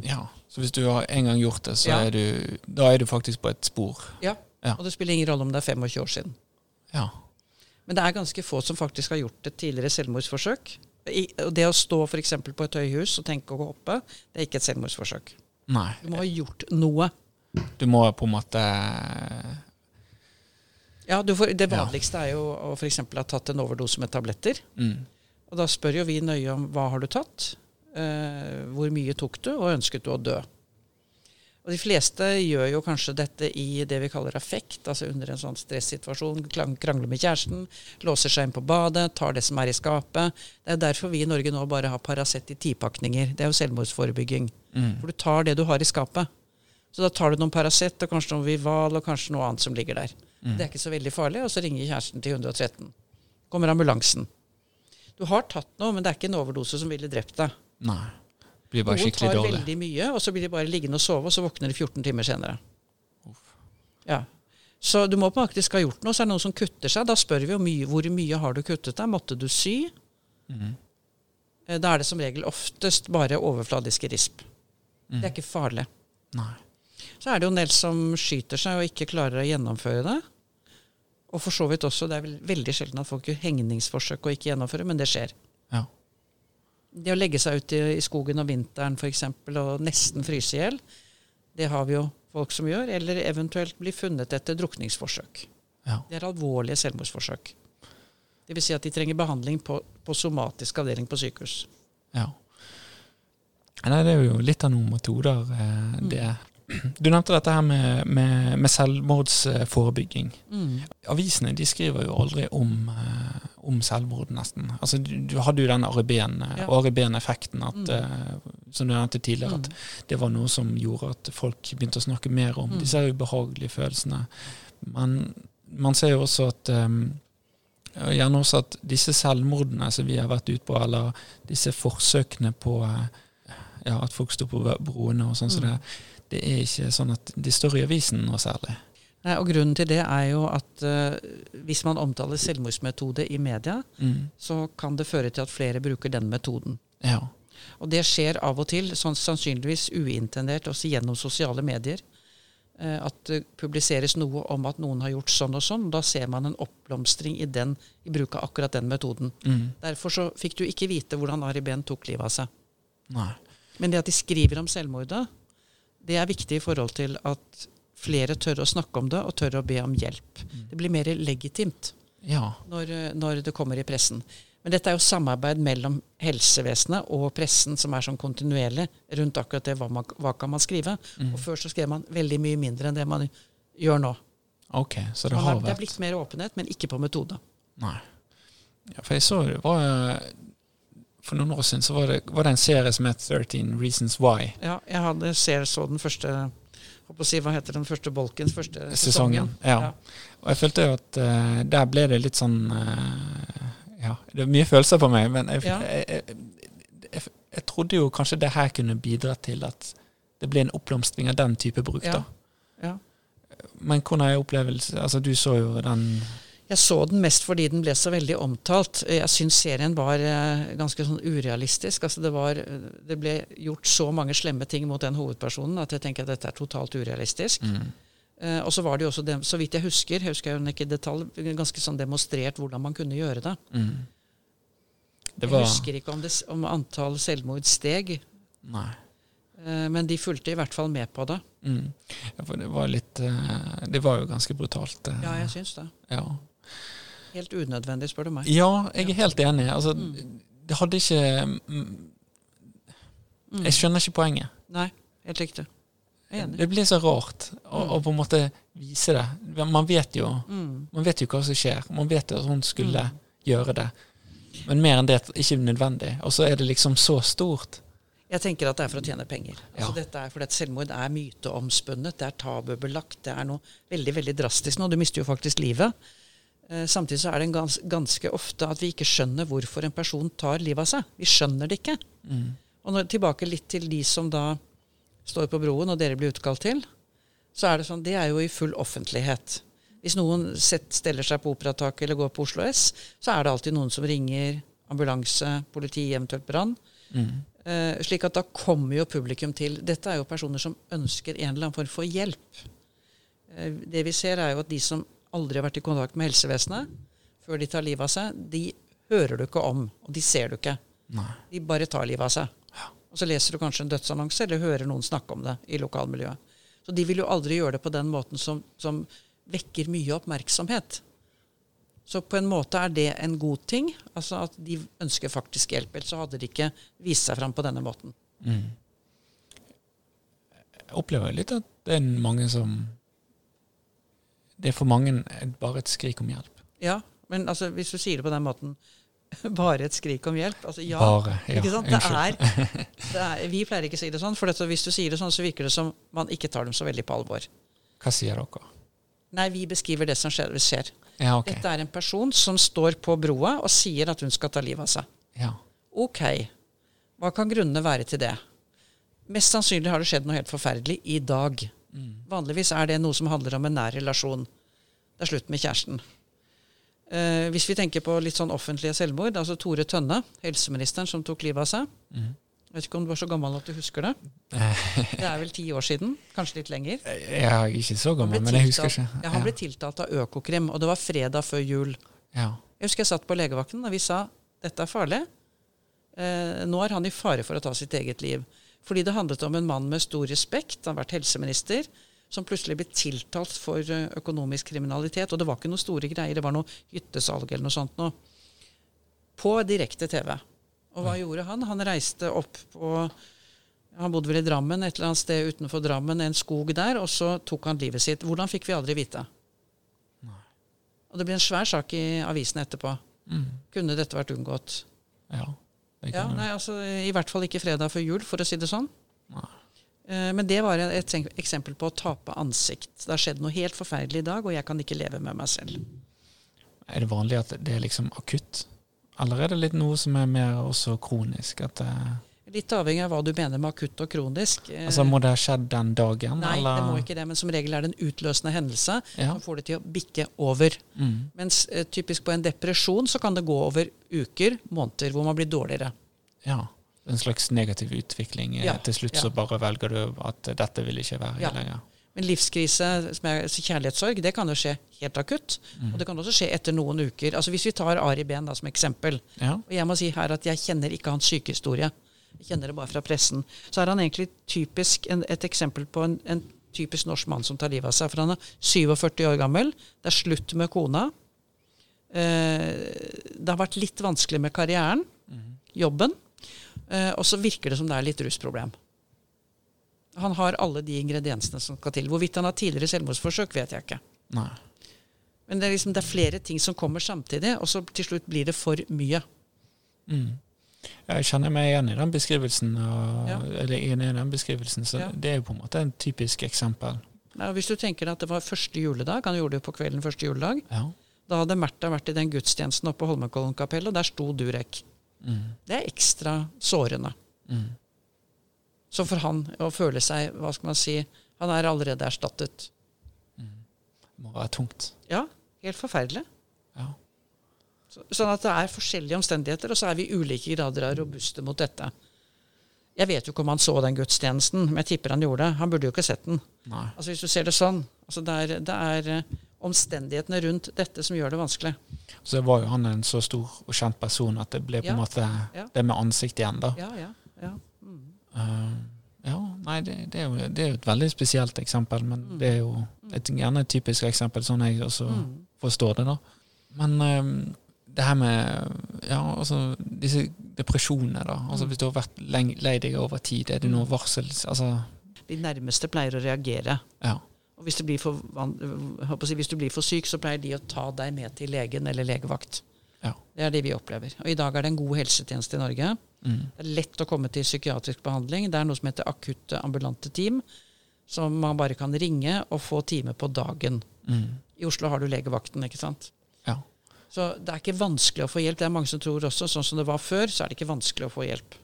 Ja. Så hvis du har en gang gjort det, så Ja. er du Da er du faktisk på et spor. Ja. Ja. Og det spiller ingen rolle om det er 25 år siden. Ja. Men det er ganske få som faktisk har gjort et tidligere selvmordsforsøk. I, og det å stå f.eks. på et høyhus og tenke å gå oppe, det er ikke et selvmordsforsøk. Nei. Du må ha gjort noe. Du må på en måte Ja, du får, Det vanligste er jo å f.eks. ha tatt en overdose med tabletter. mm, Og da spør jo vi nøye om hva har du tatt, eh, hvor mye tok du, og ønsket du å dø. Og De fleste gjør jo kanskje dette i det vi kaller affekt, altså under en sånn stressituasjon. Krangler med kjæresten, låser seg inn på badet, tar det som er i skapet. Det er derfor vi i Norge nå bare har Paracet i tipakninger. Det er jo selvmordsforebygging. mm, For du tar det du har i skapet. Så da tar du noen Paracet og kanskje noe Vival og kanskje noe annet som ligger der. Mm. Det er ikke så veldig farlig, og så ringer kjæresten til 113. Kommer ambulansen. Du har tatt noe, men det er ikke en overdose som ville drept deg. Nei. Blir bare Noen skikkelig tar dårlig. veldig mye, og så blir de bare liggende og sove, og så våkner de 14 timer senere. Uff. Ja. Så du må faktisk ha gjort noe. Så er det noen som kutter seg. Da spør vi mye, hvor mye har du kuttet deg. Måtte du sy? Mm, Da er det som regel oftest bare overfladiske risp. mm. Det er ikke farlig. Nei. Så er det jo en del som skyter seg og ikke klarer å gjennomføre det. Og for så vidt også, det er vel veldig sjelden at folk gjør hengningsforsøk og ikke gjennomfører, men det skjer. Ja. Det å legge seg ut i, i skogen om vinteren f.eks. og nesten fryse i hjel, det har vi jo folk som gjør. Eller eventuelt bli funnet etter drukningsforsøk. Ja. Det er alvorlige selvmordsforsøk. Det vil si at de trenger behandling på, på somatisk avdeling på sykehus. ja. Nei, det er jo litt av noen metoder, eh, Mm. det. Du nevnte dette her med, med, med selvmordsforebygging. Avisene de skriver jo aldri om, eh, om selvmord, nesten. Altså, du, du hadde jo den. Ariben-effekten, ja. Mm. uh, som du nevnte tidligere, Mm. at det var noe som gjorde at folk begynte å snakke mer om Mm. disse ubehagelige følelsene. Men man ser jo også at um, Gjerne også at disse selvmordene som vi har vært ute på, eller disse forsøkene på uh, ja, at folk står på broene og sånn, så Mm. det, det er ikke sånn at de står i avisen noe særlig. Nei, og Grunnen til det er jo at uh, hvis man omtaler selvmordsmetode i media, Mm. så kan det føre til at flere bruker den metoden. Ja. Og det skjer av og til, sånn sannsynligvis uintendert, også gjennom sosiale medier. Uh, At det publiseres noe om at noen har gjort sånn og sånn. og Da ser man en oppblomstring i, den, i bruk av akkurat den metoden. Mm. Derfor så fikk du ikke vite hvordan Ari Behn tok livet av seg. Nei. Men det at de skriver om selvmordet, det er viktig i forhold til at flere tør å snakke om det og tør å be om hjelp. Det blir mer legitimt Ja. når, eh, når det kommer i pressen. Men dette er jo samarbeid mellom helsevesenet og pressen som er sånn kontinuerlig rundt akkurat det hva, man, hva kan man skrive. Mm. Og før så skrev man veldig mye mindre enn det man gjør nå. Ok, så det Man har det er blitt mer åpenhet, men ikke på metode. Nei. Ja, for jeg så det var eh, For noen år siden så var det, var det en serie som het 13 Reasons Why. Ja, jeg hadde, ser så den første si, Hva heter den første bolken? Første Sesongen. sesongen. Ja. Og jeg følte jo at uh, der ble det litt sånn uh, Ja, det er mye følelser på meg, men jeg, Ja. jeg, jeg, jeg, trodde jo kanskje det her kunne bidra til at det ble en oppblomstring av den type bruk, Ja. da. Ja. Men hvordan er opplevelsen Altså, du så jo den Jeg så den mest fordi den ble så veldig omtalt. Jeg syns serien var eh, ganske sånn urealistisk. Altså det, var, det ble gjort så mange slemme ting mot den hovedpersonen at jeg tenker at dette er totalt urealistisk. Eh, og så var det jo også, dem, så vidt jeg husker, jeg husker jo ikke i detalj, ganske sånn demonstrert hvordan man kunne gjøre det. mm. Det Jeg husker ikke om, det, om antall selvmord steg, Nei. eh, men de fulgte i hvert fall med på det. Mm. Ja, for det var litt eh, Det var jo ganske brutalt. eh, Ja, jeg syns det. ja. Helt unødvendig, spør du meg. Ja, jeg er helt enig. Altså, Mm. det hadde ikke mm. Jeg skjønner ikke poenget. Nei, helt riktig. Jeg er enig. Det blir så rart å, Mm. på en måte vise det. Man vet jo Mm. Man vet jo hva som skjer. Man vet jo at hun skulle Mm. gjøre det. Men mer enn det ikke nødvendig. Og så er det liksom så stort. Jeg tenker at det er for å tjene penger. Altså Ja. dette er fordi at Selvmord er myteomspunnet, det er tabubelagt, det er noe veldig veldig drastisk nå. Du mister jo faktisk livet. Eh, samtidig så er det en gans, ganske ofte at vi ikke skjønner hvorfor en person tar livet av seg. Vi skjønner det ikke. Mm. Og når, tilbake litt til de som da står på broen, og dere blir utkalt til, så er det sånn, det er jo i full offentlighet. Hvis noen set, steller seg på Operataket eller går på Oslo S, så er det alltid noen som ringer ambulanse, politi, eventuelt brann. Mm. Eh, slik at da kommer jo publikum til Dette er jo personer som ønsker en eller annen form for hjelp. Eh, det vi ser, er jo at de som aldri har vært i kontakt med helsevesenet før de tar livet av seg, de hører du ikke om, og de ser du ikke. Nei. De bare tar livet av seg. Og så leser du kanskje en dødsannonse, eller hører noen snakke om det i lokalmiljøet. Så de vil jo aldri gjøre det på den måten som, som vekker mye oppmerksomhet. Så på en måte er det en god ting. Altså at de ønsker faktisk hjelp. Ellers så hadde de ikke vist seg fram på denne måten. Mm. Jeg opplever litt at det er mange som Det er for mange bare et skrik om hjelp. Ja, men altså, hvis du sier det på den måten Bare et skrik om hjelp. Altså ja, Bare. Ja, ikke sant? Det er, det er, vi pleier ikke å si det sånn, for hvis du sier det sånn, så virker det som man ikke tar dem så veldig på alvor. Hva sier dere? Nei, vi beskriver det som skjer. skjer. Ja, okay. Dette er en person som står på broa og sier at hun skal ta livet av seg. Ja. Ok, hva kan grunnene være til det? Mest sannsynlig har det skjedd noe helt forferdelig i dag. Mm. Vanligvis er det noe som handler om en nær relasjon. Det er slutt med kjæresten. Eh, hvis vi tenker på litt sånn offentlige selvmord, altså Tore Tønne, helseministeren som tok livet av seg. Mm. Jeg vet ikke om du var så gammel at du husker det. Det er vel ti år siden, kanskje litt lenger. Jeg er ikke så gammel, men jeg husker ikke. Ja, han ble tiltalt av Økokrim, og det var fredag før jul. ja. Jeg husker jeg satt på legevakten og vi sa dette er farlig. Eh, nå er han i fare for å ta sitt eget liv. Fordi det handlet om en mann med stor respekt, han har vært helseminister, som plutselig ble tiltalt for eh, økonomisk kriminalitet. Og det var ikke noe store greier, det var noe hyttesalg eller noe sånt noe. På direkte TV. Og hva gjorde han? Han reiste opp på Han bodde vel i Drammen, et eller annet sted utenfor Drammen, en skog der, og så tok han livet sitt. Hvordan fikk vi aldri vite. Og det ble en svær sak i avisen etterpå. Mm. Kunne dette vært unngått? ja. Ja, nei, altså I hvert fall ikke fredag før jul, for å si det sånn. Eh, Men det var et eksempel på å tape ansikt. Det har skjedd noe helt forferdelig i dag, og jeg kan ikke leve med meg selv. Er det vanlig at det er liksom akutt? Eller er det litt noe som er mer også kronisk? At det, Litt avhengig av hva du mener med akutt og kronisk. Eh, altså Må det ha skjedd den dagen? Nei, eller? det må ikke det, men som regel er det en utløsende hendelse Ja. som får det til å bikke over. Mm. Mens eh, typisk på en depresjon så kan det gå over uker, måneder, hvor man blir dårligere. ja. En slags negativ utvikling. Eh, Ja, Til slutt ja. så bare velger du at dette vil ikke være Ja. lenger. Men livskrise, som er altså kjærlighetssorg, det kan jo skje helt akutt. Mm. Og det kan også skje etter noen uker. Altså Hvis vi tar Ari Behn som eksempel. Ja. Og jeg må si her at jeg kjenner ikke hans sykehistorie. Jeg kjenner det bare fra pressen. Så er han egentlig typisk en, et eksempel på en, en typisk norsk mann som tar livet av seg. For han er 47 år gammel. Det er slutt med kona. Eh, det har vært litt vanskelig med karrieren, jobben. Eh, og så virker det som det er litt rusproblem. Han har alle de ingrediensene som skal til. Hvorvidt han har tidligere selvmordsforsøk, vet jeg ikke. Nei. Men det er, liksom, det er flere ting som kommer samtidig, og så til slutt blir det for mye. Mm. Jeg kjenner meg igjen i den beskrivelsen. Og, Ja. Eller igjen i den beskrivelsen, så Ja. det er jo på en måte en typisk eksempel. Ja, hvis du tenker at det var første juledag, han gjorde det jo på kvelden første juledag, Ja. da hadde Märtha vært i den gudstjenesten oppe på Holmenkollen kapell, og der sto Durek. Mm. Det er ekstra sårende. Mm. Så for han å føle seg, hva skal man si, han er allerede erstattet. Det må være tungt. Ja, helt forferdelig. Ja. Så, sånn at det er forskjellige omstendigheter, og så er vi i ulike grader av robuste mot dette. Jeg vet jo ikke om han så den gudstjenesten, men jeg tipper han gjorde det. Han burde jo ikke sett den. Nei. Altså Hvis du ser det sånn. Altså det, er, det er eh, omstendighetene rundt dette som gjør det vanskelig. Så var jo han en så stor og kjent person at det ble på Ja. en måte Ja. det med ansikt igjen, da. Ja, ja, ja. Mm. Uh, ja, nei, det, det, er jo, det er jo et veldig spesielt eksempel, men Mm. det er jo et, gjerne et typisk eksempel, sånn jeg også Mm. forstår det, da. Men um, det her med ja, altså disse depresjonene, da. Altså Mm. Hvis du har vært lei deg over tid, er det noe varsel Altså, De nærmeste pleier å reagere. ja. Og hvis, det blir for, jeg hvis du blir for syk, så pleier de å ta deg med til legen eller legevakt. Ja. Det er det vi opplever. Og i dag er det en god helsetjeneste i Norge. Mm. Det er lett å komme til psykiatrisk behandling. Det er noe som heter akutte ambulante team, som man bare kan ringe og få time på dagen. Mm. I Oslo har du legevakten, ikke sant. Så det er ikke vanskelig å få hjelp. Det er mange som tror også, sånn som det var før, så er det ikke vanskelig å få hjelp.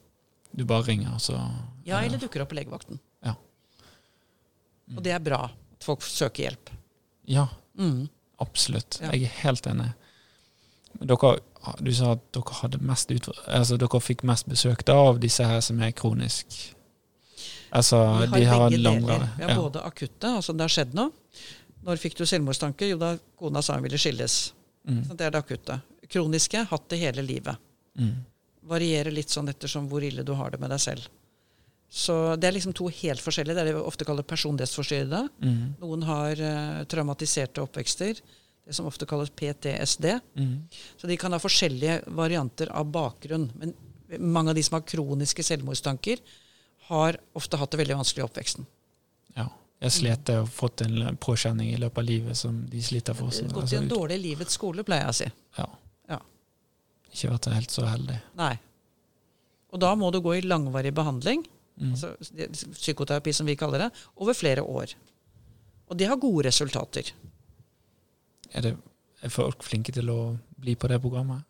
Du bare ringer, så Ja, eller dukker opp på legevakten. Ja. Og det er bra at folk søker hjelp. Ja, Mm. absolutt. Ja. Jeg er helt enig. Dere, du sa at dere, hadde mest altså, dere fikk mest besøk da av disse her som er kronisk Altså, Vi har de har langvarig. Vi har ja. både akutte, altså det har skjedd noe. Når fikk du selvmordstanker? Jo, da kona sa hun ville skilles. Mm. Det er det akutte. Kroniske, hatt det hele livet. Mm. Varierer litt sånn ettersom hvor ille du har det med deg selv. Så det er liksom to helt forskjellige. Det er det vi ofte kaller personlighetsforstyrrede. Mm. Noen har uh, traumatiserte oppvekster. Det som ofte kalles PTSD. Mm. Så de kan ha forskjellige varianter av bakgrunn. Men mange av de som har kroniske selvmordstanker, har ofte hatt det veldig vanskelig i oppveksten. Jeg slet og fått en påkjenning i løpet av livet som de sliter for. Gått altså, i en altså, dårlig livets skole, pleier jeg å si. ja. Ja. Ikke vært helt så heldig. Nei. Og da må du gå i langvarig behandling, Mm. altså psykoterapi som vi kaller det, over flere år. Og det har gode resultater. Er, det, er folk flinke til å bli på det programmet?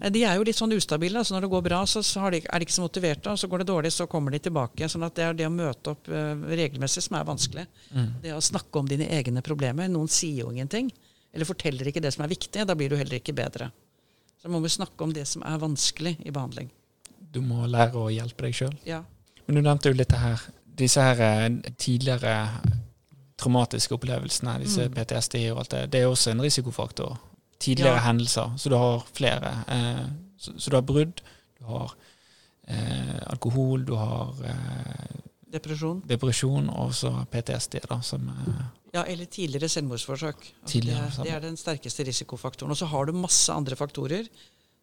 Nei, De er jo litt sånn ustabile. så Når det går bra, så, så de, er de ikke så motiverte. Og så går det dårlig, så kommer de tilbake. sånn at det er det å møte opp eh, regelmessig som er vanskelig. Mm. Det å snakke om dine egne problemer. Noen sier jo ingenting. Eller forteller ikke det som er viktig. Da blir du heller ikke bedre. Så må vi snakke om det som er vanskelig i behandling. Du må lære å hjelpe deg sjøl. Ja. Men du nevnte jo litt det her. Disse her eh, tidligere traumatiske opplevelsene, disse Mm. PTSD og alt det, det er også en risikofaktor. Tidligere Ja. hendelser. Så du har flere. Eh, så, så du har brudd, du har eh, alkohol, du har eh, Depresjon. depresjon og så PTSD, da, som eh, Ja, eller tidligere selvmordsforsøk. Tidligere det, det er den sterkeste risikofaktoren. Og så har du masse andre faktorer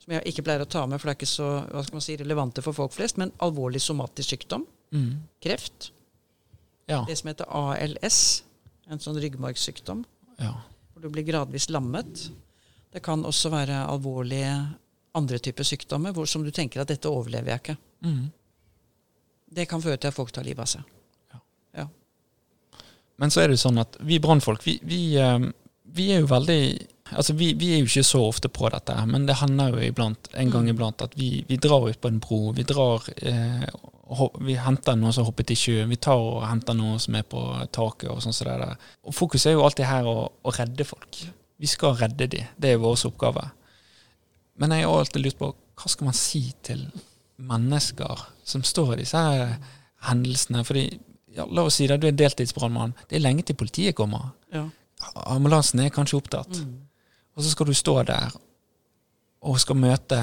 som jeg ikke pleier å ta med, for det er ikke så hva skal man si, relevante for folk flest, men alvorlig somatisk sykdom. mm, Kreft. Ja. Det som heter ALS, en sånn ryggmargssykdom, ja. hvor du blir gradvis lammet. Det kan også være alvorlige andre typer sykdommer hvor, som du tenker at dette overlever jeg ikke. Mm. Det kan føre til at folk tar livet av seg. Men så er det jo sånn at vi brannfolk, vi, vi, eh, vi er jo veldig Altså, vi, vi er jo ikke så ofte på dette, men det hender jo iblant, en gang Mm. iblant at vi, vi drar ut på en bro. Vi drar eh, Vi henter noen som har hoppet i sjøen. Vi tar og henter noen som er på taket og sånn som det der. Og fokuset er jo alltid her å, å redde folk. Vi skal redde de. Det er vår oppgave. Men jeg har alltid lurt på hva skal man si til mennesker som står i disse hendelsene? Fordi, ja, la oss si det, du er deltidsbrannmann. Det er lenge til politiet kommer. Ja. Ambulansen er kanskje opptatt. Mm. Og så skal du stå der og skal møte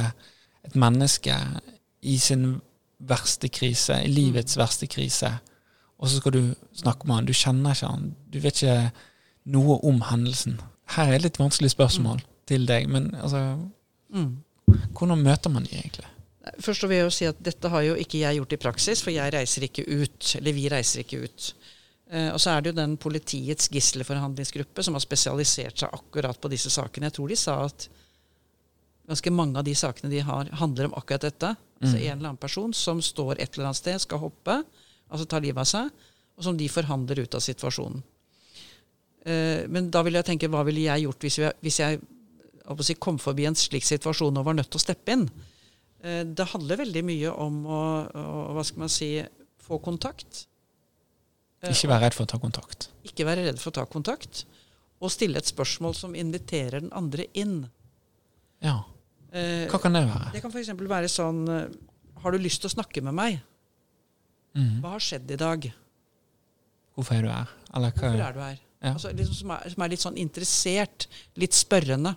et menneske i sin verste krise, i livets verste krise. Og så skal du snakke med han. Du kjenner ikke han. Du vet ikke noe om hendelsen. Her er et litt vanskelig spørsmål til deg, men altså Mm. Hvordan møter man de egentlig? Først vil jeg jo si at dette har jo ikke jeg gjort i praksis, for jeg reiser ikke ut. Eller vi reiser ikke ut. Eh, og så er det jo den politiets gisselforhandlingsgruppe som har spesialisert seg akkurat på disse sakene. Jeg tror de sa at ganske mange av de sakene de har, handler om akkurat dette. Altså Mm. en eller annen person som står et eller annet sted, skal hoppe, altså ta livet av seg, og som de forhandler ut av situasjonen. Eh, men da vil jeg tenke, hva ville jeg gjort hvis jeg, hvis jeg si, kom forbi en slik situasjon og var nødt til å steppe inn? Eh, det handler veldig mye om å, å hva skal man si, få kontakt. Eh, Ikke være redd for å ta kontakt. ikke være redd for å ta kontakt, og stille et spørsmål som inviterer den andre inn. Ja. Hva kan det være? det kan f.eks. være sånn Har du lyst til å snakke med meg? Mm. Hva har skjedd i dag? Hvorfor er du her? Eller hva Hvorfor er du her? Ja. Altså, liksom som, er, som er litt sånn interessert, litt spørrende.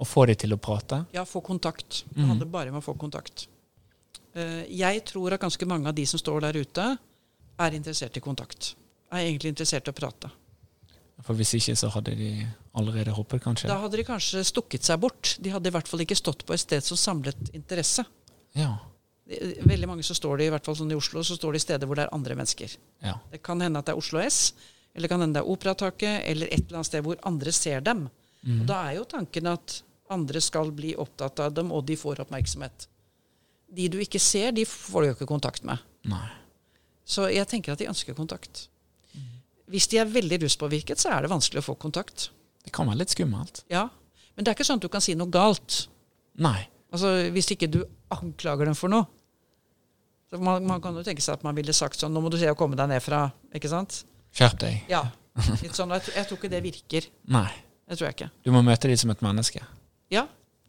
Og få de til å prate? Ja, få kontakt. Det handler handler bare om å få kontakt. Eh, jeg tror at ganske mange av de som står der ute, er interessert i kontakt. Er egentlig interessert i å prate. For hvis ikke, så hadde de allerede hoppet, kanskje? Da hadde de kanskje stukket seg bort. De hadde i hvert fall ikke stått på et sted som samlet interesse. Ja. Veldig mange så står de, i hvert fall sånn i Oslo, så står de steder hvor det er andre mennesker. ja. Det kan hende at det er Oslo S, eller kan hende det er Operataket, eller et eller annet sted hvor andre ser dem. Mm. Og da er jo tanken at andre skal bli opptatt av dem, og de får oppmerksomhet. De du ikke ser, de får du jo ikke kontakt med. Nei. Så jeg tenker at de ønsker kontakt. Hvis de er veldig ruspåvirket, så er det vanskelig å få kontakt. Det kan være litt skummelt. Ja, Men det er ikke sånn at du kan si noe galt. Nei. Altså, Hvis ikke du anklager dem for noe. Så man, man kan jo tenke seg at man ville sagt sånn Nå må du se å komme deg ned fra Ikke sant? Skjerp deg. Ja. Litt sånn, jeg, jeg tror ikke det virker. Nei. Det tror jeg ikke. Du må møte dem som et menneske. Ja.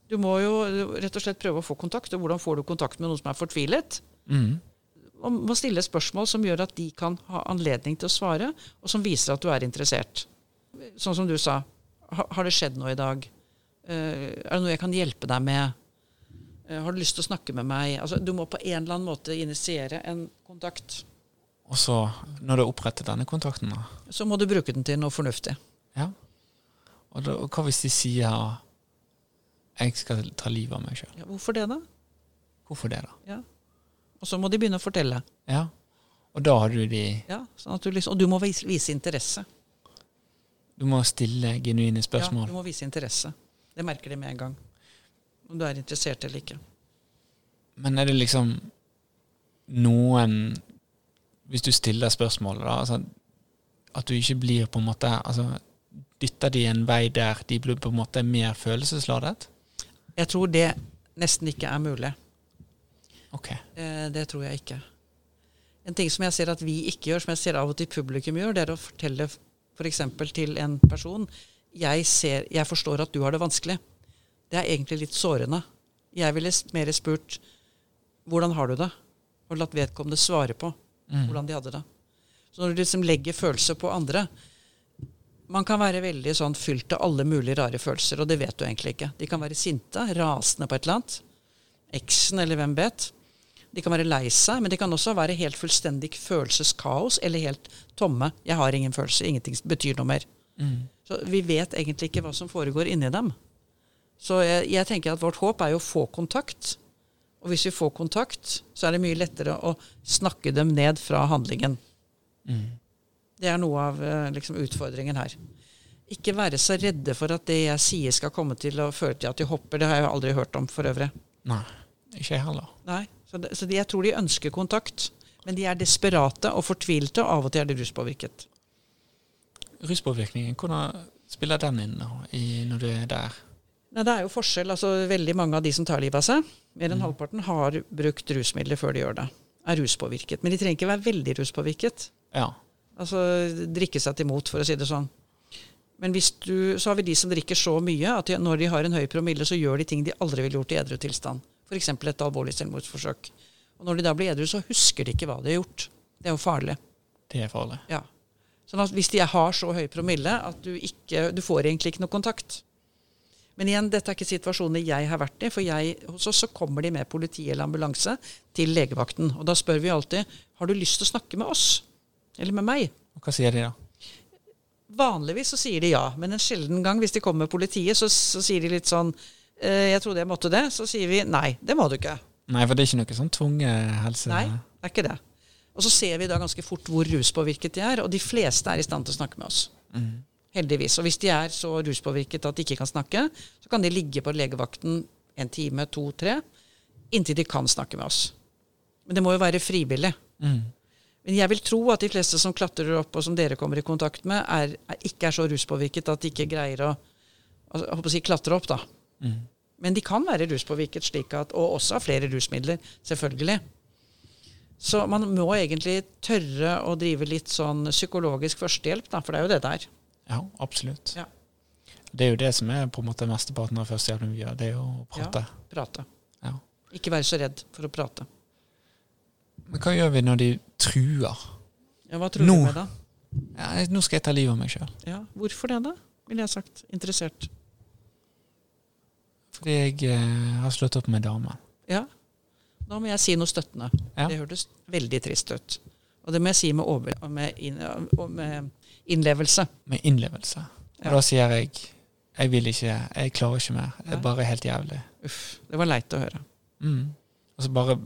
Du må jo rett og slett prøve å få kontakt. Og hvordan får du kontakt med noen som er fortvilet? Mm. Og må stille spørsmål som gjør at de kan ha anledning til å svare, og som viser at du er interessert. Sånn som du sa. Har det skjedd noe i dag? Eh, er det noe jeg kan hjelpe deg med? Eh, har du lyst til å snakke med meg? Altså, du må på en eller annen måte initiere en kontakt. Og så, når du har opprettet denne kontakten da Så må du bruke den til noe fornuftig. Ja. Og, da, og hva hvis de sier 'jeg skal ta livet av meg sjøl'? Ja, hvorfor det, da? Hvorfor det, da? Ja. Og så må de begynne å fortelle. Ja. Og da har du de Ja, sånn du liksom, og du må vise, vise interesse. Du må stille genuine spørsmål. Ja, du må vise interesse. Det merker de med en gang. Om du er interessert eller ikke. Men er det liksom noen Hvis du stiller spørsmålet, da altså, At du ikke blir på en måte altså, Dytter de en vei der de blir på en måte mer følelsesladet? Jeg tror det nesten ikke er mulig. Ok. Eh, det tror jeg ikke. En ting som jeg ser at vi ikke gjør, som jeg ser av og til publikum gjør, det er å fortelle f.eks. til en person jeg, ser, 'Jeg forstår at du har det vanskelig'. Det er egentlig litt sårende. Jeg ville mer spurt 'Hvordan har du det?' og latt vedkommende svare på Mm. hvordan de hadde det. Så når du liksom legger følelser på andre Man kan være veldig sånn fylt av alle mulige rare følelser, og det vet du egentlig ikke. De kan være sinte, rasende på et eller annet. Eksen, eller hvem vet. De kan være lei seg, men de kan også være helt fullstendig følelseskaos eller helt tomme. 'Jeg har ingen følelser. Ingenting betyr noe mer'. Mm. Så vi vet egentlig ikke hva som foregår inni dem. Så jeg, jeg tenker at vårt håp er jo å få kontakt. Og hvis vi får kontakt, så er det mye lettere å snakke dem ned fra handlingen. Mm. Det er noe av eh, liksom, utfordringen her. Ikke være så redde for at det jeg sier skal komme til å føre til at de hopper. Det har jeg jo aldri hørt om for øvrig. Nei, ikke jeg heller. Nei, Så, de, så de, jeg tror de ønsker kontakt. Men de er desperate og fortvilte, og av og til er de ruspåvirket. Ruspåvirkningen, hvordan spiller den inn når du er der? Nei, Det er jo forskjell. altså Veldig mange av de som tar livet av seg, mer enn mm. halvparten, har brukt rusmidler før de gjør det. Er ruspåvirket. Men de trenger ikke være veldig ruspåvirket. Ja. Altså drikke seg til mot, for å si det sånn. Men hvis du, så har vi de som drikker så mye at de, når de har en høy promille, så gjør de ting de aldri ville gjort i edru tilstand. F.eks. et alvorlig selvmordsforsøk. Og når de da blir edru, så husker de ikke hva de har gjort. Det er jo farlig. Det er farlig. Ja. Sånn at hvis de har så høy promille at du ikke Du får egentlig ikke noe kontakt. Men igjen, dette er ikke situasjoner jeg har vært i. For jeg, hos oss så kommer de med politi eller ambulanse til legevakten. Og da spør vi alltid har du lyst til å snakke med oss. Eller med meg. Og hva sier de da? Vanligvis så sier de ja, men en sjelden gang hvis de kommer med politiet, så, så sier de litt sånn eh, 'Jeg trodde jeg måtte det.' Så sier vi nei, det må du ikke. Nei, for det er ikke noe sånn tvunget helse... Nei, det er ikke det. Og så ser vi da ganske fort hvor ruspåvirket de er, og de fleste er i stand til å snakke med oss. Mm. Heldigvis. Og hvis de er så ruspåvirket at de ikke kan snakke, så kan de ligge på legevakten en time, to, tre, inntil de kan snakke med oss. Men det må jo være frivillig. Mm. Men jeg vil tro at de fleste som klatrer opp, og som dere kommer i kontakt med, er, er, ikke er så ruspåvirket at de ikke greier å, å si, klatre opp. da. Mm. Men de kan være ruspåvirket, slik at, og også ha flere rusmidler, selvfølgelig. Så man må egentlig tørre å drive litt sånn psykologisk førstehjelp, da, for det er jo det det er. Ja, absolutt. Ja. Det er jo det som er på en måte mesteparten av førstehjelpen vi gjør, det er jo å prate. Ja, Prate. Ja. Ikke være så redd for å prate. Men hva gjør vi når de truer? Ja, Hva tror Nå. du med da? Ja, nå skal jeg ta livet av meg sjøl. Ja, Hvorfor det, da? Ville jeg sagt. Interessert. Fordi jeg eh, har slått opp med damen. Ja. Da må jeg si noe støttende. Ja. Det hørtes veldig trist ut. Og det må jeg si med, over, med, inn, med innlevelse. Med innlevelse. Og Ja. da sier jeg jeg vil ikke, jeg klarer ikke mer. Det er bare helt jævlig. Uff, det var leit å høre. Mm. Og så bare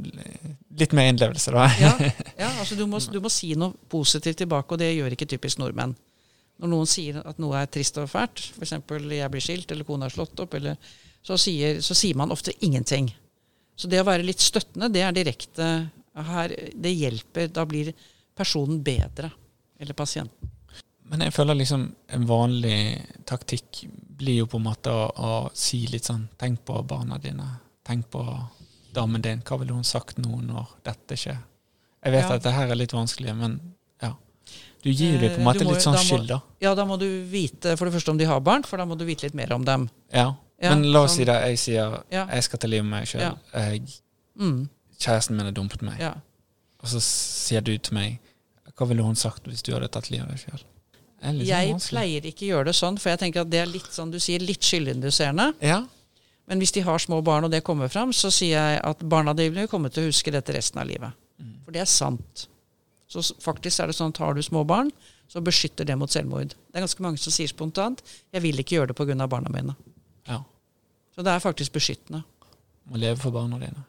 litt mer innlevelse, da. Ja, ja altså du må, du må si noe positivt tilbake, og det gjør ikke typisk nordmenn. Når noen sier at noe er trist og fælt, f.eks. 'jeg blir skilt', eller 'kona er slått opp', eller, så, sier, så sier man ofte ingenting. Så det å være litt støttende, det er direkte her, Det hjelper. Da blir personen bedre. Eller pasienten. Men jeg føler liksom en vanlig taktikk blir jo på en måte å, å si litt sånn Tenk på barna dine. Tenk på damen din. Hva ville hun sagt nå når dette skjer? Jeg vet Ja. at det her er litt vanskelig, men ja. Du gir dem på en Eh, måte må- litt sånn da må- skyld, da. Ja, da må du vite for det første om de har barn, for da må du vite litt mer om dem. Ja. Ja, Men la oss sånn. si det. Jeg sier jeg skal ta livet med meg sjøl. Ja. Mm, Kjæresten min har dumpet meg. ja. Og så sier du til meg Hva ville hun sagt hvis du hadde tatt livet av deg sjøl? Jeg pleier ikke gjøre det sånn, for jeg tenker at det er litt sånn du sier, litt skyldinduserende. Ja. Men hvis de har små barn, og det kommer fram, så sier jeg at barna dine vil komme til å huske dette resten av livet. Mm. For det er sant. Så faktisk er det sånn at har du små barn, så beskytter det mot selvmord. Det er ganske mange som sier spontant 'jeg vil ikke gjøre det pga. barna mine'. ja. Så det er faktisk beskyttende. Må leve for barna dine.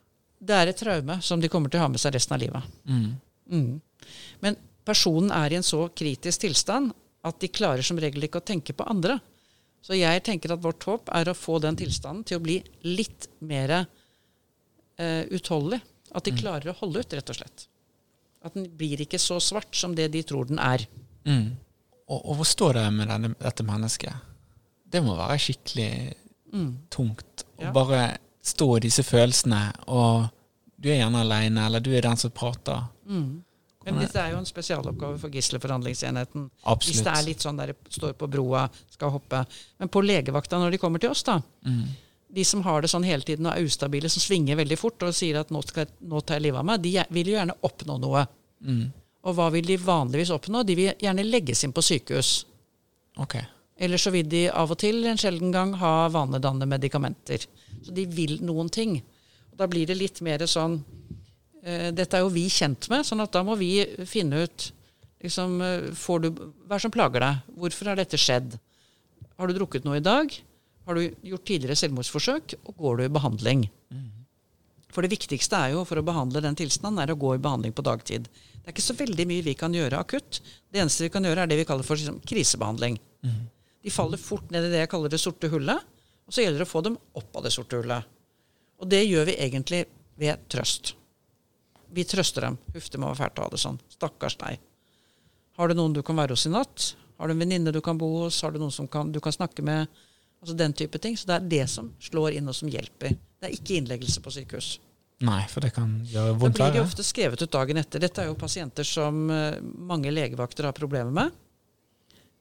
Det er et traume som de kommer til å ha med seg resten av livet. Mm. Mm. Men personen er i en så kritisk tilstand at de klarer som regel ikke å tenke på andre. Så jeg tenker at vårt håp er å få den tilstanden til å bli litt mer eh, utholdelig. At de klarer å holde ut, rett og slett. At den blir ikke så svart som det de tror den er. Mm. Og, og hvor står det med denne, dette mennesket? Det må være skikkelig Mm. tungt å Ja. bare stå i disse følelsene, og du er gjerne aleine, eller du er den som prater. Mm. Men dette er jo en spesialoppgave for gisselforhandlingsenheten. Hvis det er litt sånn der står på broa, skal hoppe. Men på legevakta når de kommer til oss, da, Mm. de som har det sånn hele tiden og er ustabile, som svinger veldig fort og sier at nå, skal nå tar jeg livet av meg, de vil jo gjerne oppnå noe. Mm. Og hva vil de vanligvis oppnå? De vil gjerne legges inn på sykehus. Okay. Eller så vil de av og til en sjelden gang ha vanedannende medikamenter. Så de vil noen ting. Og da blir det litt mer sånn eh, Dette er jo vi kjent med, sånn at da må vi finne ut liksom, eh, får du, Hva er det som plager deg? Hvorfor har dette skjedd? Har du drukket noe i dag? Har du gjort tidligere selvmordsforsøk? Og går du i behandling? For det viktigste er jo for å behandle den tilstanden, er å gå i behandling på dagtid. Det er ikke så veldig mye vi kan gjøre akutt. Det eneste vi kan gjøre, er det vi kaller for liksom, krisebehandling. De faller fort ned i det jeg kaller det sorte hullet, og så gjelder det å få dem opp av det sorte hullet. Og det gjør vi egentlig ved trøst. Vi trøster dem. Huff, det må være fælt å ha det sånn. Stakkars deg. Har du noen du kan være hos i natt? Har du en venninne du kan bo hos? Har du noen som kan, du kan snakke med? Altså den type ting. Så det er det som slår inn, og som hjelper. Det er ikke innleggelse på sykehus. Nei, for det kan gjøre vondt. Da blir de ofte skrevet ut dagen etter. Dette er jo pasienter som eh, mange legevakter har problemer med.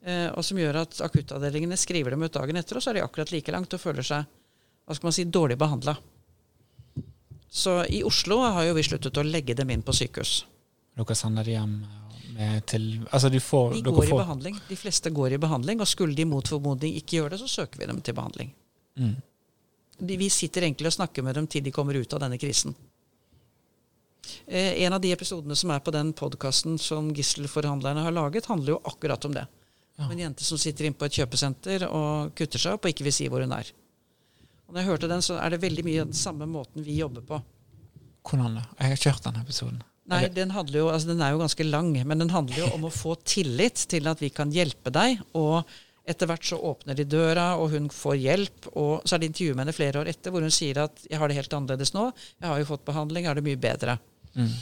eh, Og som gjør at akuttavdelingene skriver dem ut dagen etter, og så er de akkurat like langt og føler seg hva skal man si, dårlig behandla. Så i Oslo har jo vi sluttet å legge dem inn på sykehus. Dere sender de hjem med til Altså, de, får De dere får. i behandling. De fleste går i behandling, og skulle de mot formodning ikke gjøre det, så søker vi dem til behandling. mm. De, vi sitter egentlig og snakker med dem til de kommer ut av denne krisen. Eh, en av de episodene som er på den podkasten som gisselforhandlerne har laget, handler jo akkurat om det. Ja. Om en jente som sitter inne på et kjøpesenter og kutter seg opp og ikke vil si hvor hun er. Og når jeg hørte den, så er det veldig mye den samme måten vi jobber på. Hvordan det? Jeg har ikke hørt den episoden. Nei, den, jo, altså den er jo ganske lang, men den handler jo om å få tillit til at vi kan hjelpe deg. Og etter hvert så åpner de døra, og hun får hjelp. Og så er det intervju med henne flere år etter hvor hun sier at 'jeg har det helt annerledes nå'. 'Jeg har jo fått behandling, jeg har det mye bedre'. Mm.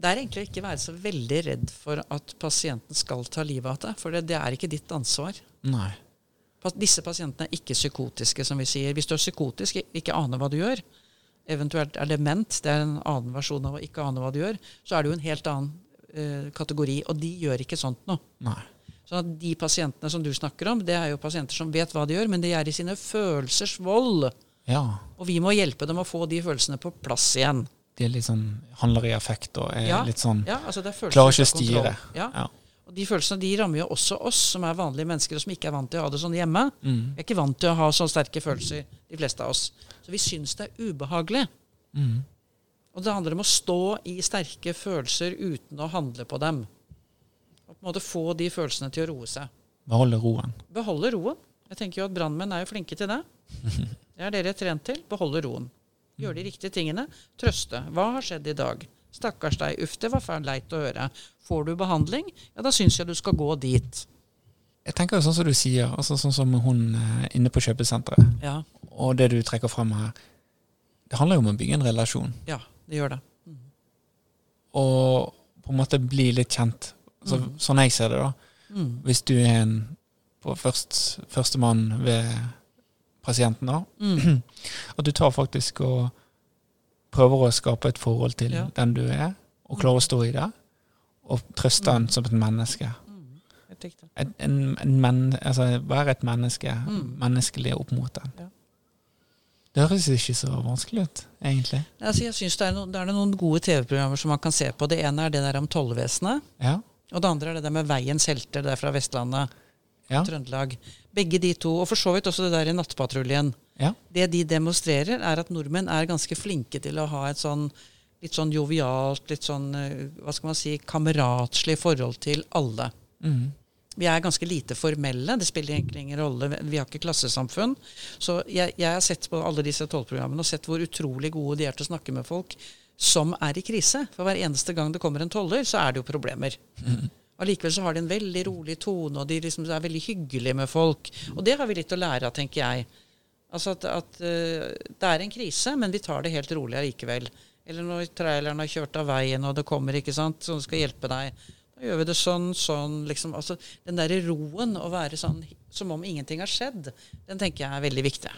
Det er egentlig ikke være så veldig redd for at pasienten skal ta livet av deg, for det, det er ikke ditt ansvar. Nei. Disse pasientene er ikke psykotiske, som vi sier. Hvis du er psykotisk, ikke aner hva du gjør, eventuelt er dement, det er en annen versjon av å ikke ane hva du gjør, så er det jo en helt annen uh, kategori. Og de gjør ikke sånt noe. Nei. Så de pasientene som du snakker om, det er jo pasienter som vet hva de gjør, men de er i sine følelsers vold. Ja. Og vi må hjelpe dem å få de følelsene på plass igjen. De er litt sånn, handler i affekt og er ja. litt sånn ja, altså Klarer ikke å styre. Ja. ja. Og De følelsene de rammer jo også oss som er vanlige mennesker og som ikke er vant til å ha det sånn hjemme. Mm. Vi er ikke vant til å ha så sterke følelser, de fleste av oss. Så vi syns det er ubehagelig. Mm. Og det handler om å stå i sterke følelser uten å handle på dem. Og på en måte få de følelsene til å roe seg. Beholde roen. Beholde roen. Jeg tenker jo at Brannmenn er jo flinke til det. Det er dere trent til. Beholde roen. Gjøre de riktige tingene. Trøste. Hva har skjedd i dag? Stakkars deg. Uff, det var fælt leit å høre. Får du behandling, ja, da syns jeg du skal gå dit. Jeg tenker jo sånn som du sier, altså sånn som hun eh, inne på kjøpesenteret. Ja. Og det du trekker frem her. Det handler jo om å bygge en relasjon. Ja, det gjør det. Mm. Og på en måte bli litt kjent. Altså, mm. Sånn jeg ser det, da. Mm. Hvis du er en på først, førstemann ved pasienten, da. Mm. At du tar faktisk og prøver å skape et forhold til Ja. den du er, og klarer å stå i det. Og trøste den som et menneske. Mm. En, en, en men, altså, være et menneske. Mm. Menneskelig opp mot den. Ja. Det høres ikke så vanskelig ut, egentlig. Altså, jeg synes det er, noen, det er noen gode TV-programmer som man kan se på. Det ene er det der om tollvesenet. Ja. Og det andre er det der med Veiens helter, det er fra Vestlandet. Ja. Trøndelag. Begge de to, og for så vidt også det der i Nattpatruljen. Ja. Det de demonstrerer, er at nordmenn er ganske flinke til å ha et sånn litt sånn jovialt, litt sånn eh, hva skal man si, kameratslig forhold til alle. Mm. Vi er ganske lite formelle. Det spiller egentlig ingen rolle. Vi har ikke klassesamfunn. Så jeg, jeg har sett på alle disse tolvprogrammene og sett hvor utrolig gode de er til å snakke med folk som er i krise. For hver eneste gang det kommer en toller, så er det jo problemer. Mm. Allikevel så har de en veldig rolig tone, og de liksom er veldig hyggelige med folk. Og det har vi litt å lære av, tenker jeg. Altså at, at uh, det er en krise, men vi tar det helt rolig allikevel. Eller når traileren har kjørt av veien, og det kommer, ikke sant, så skal hjelpe deg. Da gjør vi det sånn, sånn, liksom. Altså den derre roen, å være sånn som om ingenting har skjedd, den tenker jeg er veldig viktig.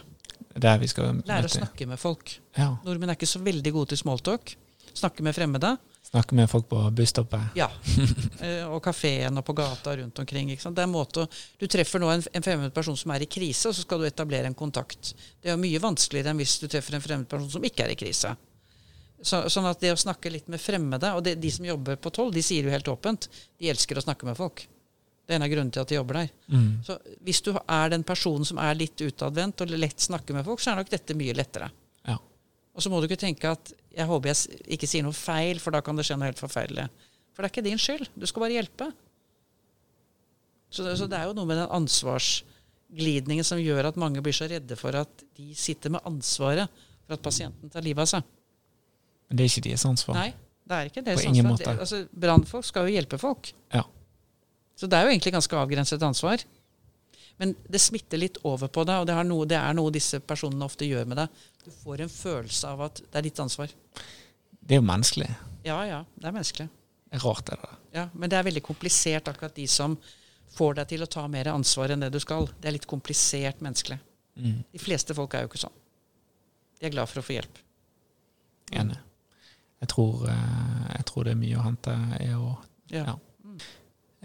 Skal Lære å snakke med folk. Ja. Nordmenn er ikke så veldig gode til smalltalk. Snakke med fremmede. Snakke med folk på busstoppet. Ja. Eh, og kafeen og på gata rundt omkring. Måte Du treffer nå en, en fremmed person som er i krise, og så skal du etablere en kontakt. Det er mye vanskeligere enn hvis du treffer en fremmed person som ikke er i krise. Så, sånn at det å snakke litt med fremmede Og det, de som jobber på toll, de sier jo helt åpent de elsker å snakke med folk. Det er en av grunnene til at de jobber der. Mm. Så hvis du er den personen som er litt utadvendt og lett snakker med folk, så er nok dette mye lettere. Og så må du ikke tenke at jeg håper jeg ikke sier noe feil, for da kan det skje noe helt forferdelig. For det er ikke din skyld. Du skal bare hjelpe. Så det, så det er jo noe med den ansvarsglidningen som gjør at mange blir så redde for at de sitter med ansvaret for at pasienten tar livet av seg. Men det er ikke deres ansvar. Nei, det er ikke deres På ingen måte. Altså, Brannfolk skal jo hjelpe folk. Ja. Så det er jo egentlig ganske avgrenset ansvar. Men det smitter litt over på deg, og det, har noe, det er noe disse personene ofte gjør med deg. Du får en følelse av at det er ditt ansvar. Det er jo menneskelig. Ja, ja, det er menneskelig. Det er rart, det der. Ja, men det er veldig komplisert, akkurat de som får deg til å ta mer ansvar enn det du skal. Det er litt komplisert menneskelig. Mm. De fleste folk er jo ikke sånn. De er glad for å få hjelp. Enig. Jeg tror, eh, jeg tror det er mye å hente Jeg, og, Ja. Ja.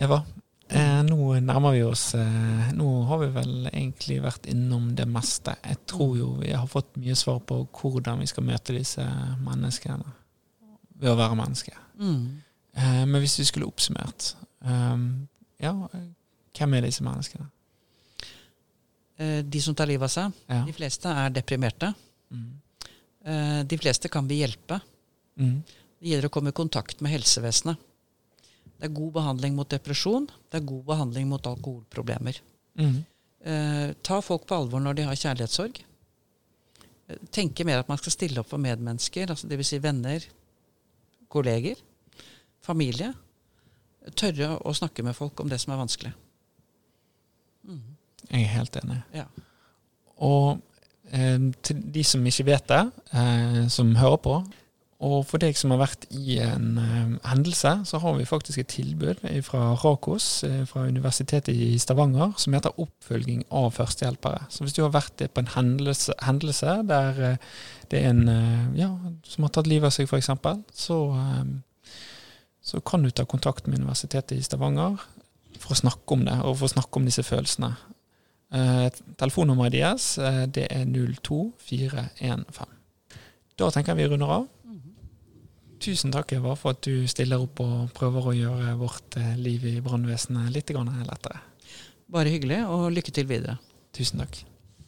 Eva, eh, nå nærmer vi oss eh, Nå har vi vel egentlig vært innom det meste. Jeg tror jo vi har fått mye svar på hvordan vi skal møte disse menneskene ved å være menneske. Mm. Eh, men hvis vi skulle oppsummert eh, Ja, hvem er disse menneskene? Eh, De som tar livet av seg, Ja. de fleste er deprimerte. Mm. Eh, De fleste kan vi hjelpe. Mm. Det gjelder å komme i kontakt med helsevesenet. Det er god behandling mot depresjon. Det er god behandling mot alkoholproblemer. Mm. Eh, ta folk på alvor når de har kjærlighetssorg. Eh, tenke mer at man skal stille opp for medmennesker, altså dvs. Si venner, kolleger, familie. Tørre å snakke med folk om det som er vanskelig. Mm. Jeg er helt enig. Ja. Og eh, til de som ikke vet det, eh, som hører på, og for deg som har vært i en uh, hendelse, så har vi faktisk et tilbud fra Rakos, uh, fra Universitetet i Stavanger, som heter oppfølging av førstehjelpere. Så hvis du har vært på en hendelse, hendelse der uh, det er en ja, som har tatt livet av seg, f.eks., så, så kan du ta kontakt med Universitetet i Stavanger for å snakke om det, og for å snakke om disse følelsene. telefonnummeret deres det er 02415. Da tenker jeg vi runder av. Tusen takk Eva, for at du stiller opp og prøver å gjøre vårt eh, liv i brannvesenet litt lettere. Bare hyggelig, og lykke til videre. Tusen takk.